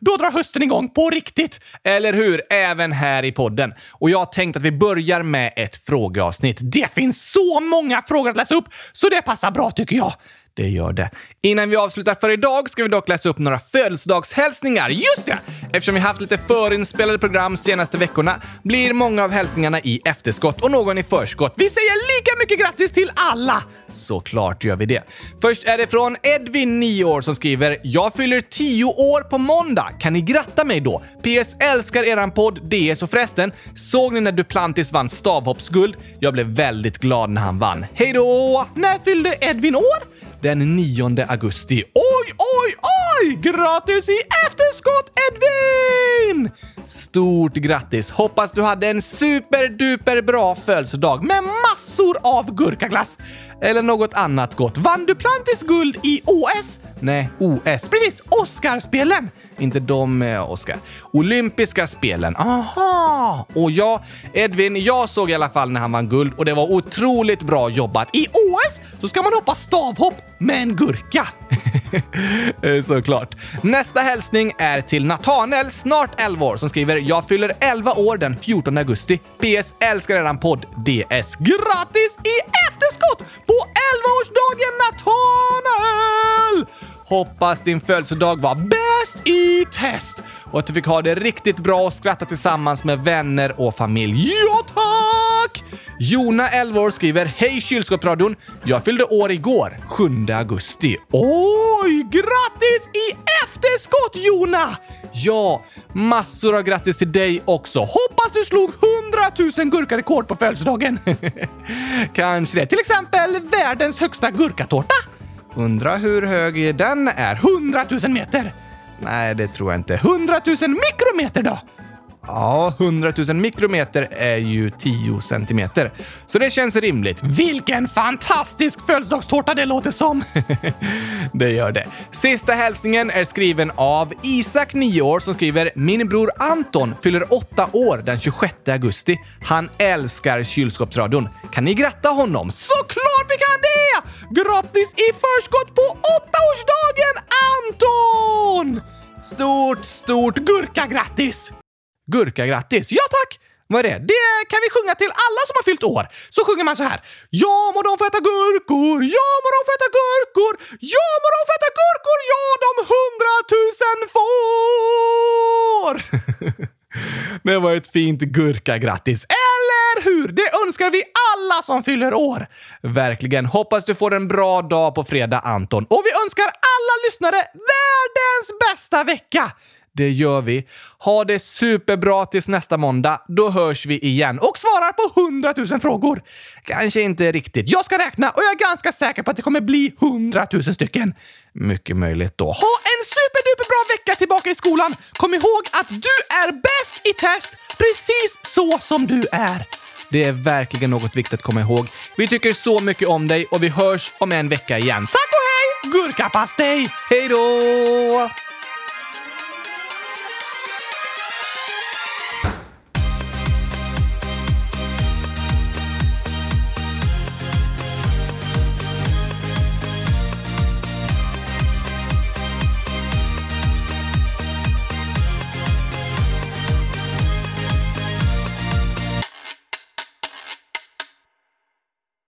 [SPEAKER 1] Då drar hösten igång på riktigt!
[SPEAKER 2] Eller hur? Även här i podden. Och jag har tänkt att vi börjar med ett frågeavsnitt.
[SPEAKER 1] Det finns så många frågor att läsa upp, så det passar bra tycker jag.
[SPEAKER 2] Det gör det. Innan vi avslutar för idag ska vi dock läsa upp några födelsedagshälsningar.
[SPEAKER 1] Just det!
[SPEAKER 2] Eftersom vi haft lite förinspelade program senaste veckorna blir många av hälsningarna i efterskott och någon i förskott.
[SPEAKER 1] Vi säger lika mycket grattis till alla!
[SPEAKER 2] Såklart gör vi det. Först är det från Edvin, 9 år, som skriver “Jag fyller 10 år på måndag. Kan ni gratta mig då? PS. Älskar eran podd. DS och förresten, såg ni när Duplantis vann stavhoppsguld? Jag blev väldigt glad när han vann. Hej då!
[SPEAKER 1] När fyllde Edvin år?
[SPEAKER 2] Den 9 augusti.
[SPEAKER 1] Oj, oj, oj! gratis i efterskott Edvin! Stort grattis! Hoppas du hade en superduper bra födelsedag med massor av gurkaglass. Eller något annat gott. Vann du Plantis guld i OS? Nej, OS. Precis! Oscarspelen! Inte de eh, Oscar. Olympiska spelen. Aha! Och ja, Edvin, jag såg i alla fall när han vann guld och det var otroligt bra jobbat. I OS så ska man hoppa stavhopp med en gurka. Eh, såklart. Nästa hälsning är till Natanel. snart 11 år, som skriver “Jag fyller 11 år den 14 augusti. PS. Älskar eran podd. DS. Grattis i efterskott på 11-årsdagen Nathanael! Hoppas din födelsedag var bäst i test och att du fick ha det riktigt bra och skratta tillsammans med vänner och familj. Ja, tack! Jona, 11 år, skriver “Hej kylskåpsradion! Jag fyllde år igår, 7 augusti. Oj! Grattis i efterskott Jona! Ja, massor av grattis till dig också. Hoppas du slog 100 000 gurkarekord på födelsedagen. Kanske det. Till exempel världens högsta gurkatårta. Undrar hur hög den är? 100 000 meter? Nej, det tror jag inte. 100 000 mikrometer då? Ja, 100 000 mikrometer är ju 10 centimeter. Så det känns rimligt. Vilken fantastisk födelsedagstårta det låter som! det gör det. Sista hälsningen är skriven av Isak, 9 år, som skriver “Min bror Anton fyller 8 år den 26 augusti. Han älskar kylskåpsradion. Kan ni gratta honom?” Såklart vi kan det! Grattis i förskott på 8-årsdagen Anton! Stort, stort gurka-grattis! Gurka-grattis. Ja tack! Vad är det? Det kan vi sjunga till alla som har fyllt år. Så sjunger man så här. Ja må de få äta gurkor, ja må de få äta gurkor, ja må de få äta gurkor, ja de hundratusen får! det var ett fint gurka-grattis. Eller hur? Det önskar vi alla som fyller år. Verkligen. Hoppas du får en bra dag på fredag, Anton. Och vi önskar alla lyssnare världens bästa vecka! Det gör vi. Ha det superbra tills nästa måndag. Då hörs vi igen och svarar på 100 000 frågor. Kanske inte riktigt. Jag ska räkna och jag är ganska säker på att det kommer bli 100 000 stycken. Mycket möjligt då. Ha en superduperbra vecka tillbaka i skolan. Kom ihåg att du är bäst i test, precis så som du är. Det är verkligen något viktigt att komma ihåg. Vi tycker så mycket om dig och vi hörs om en vecka igen. Tack och hej! Gurkapastej! Hej då!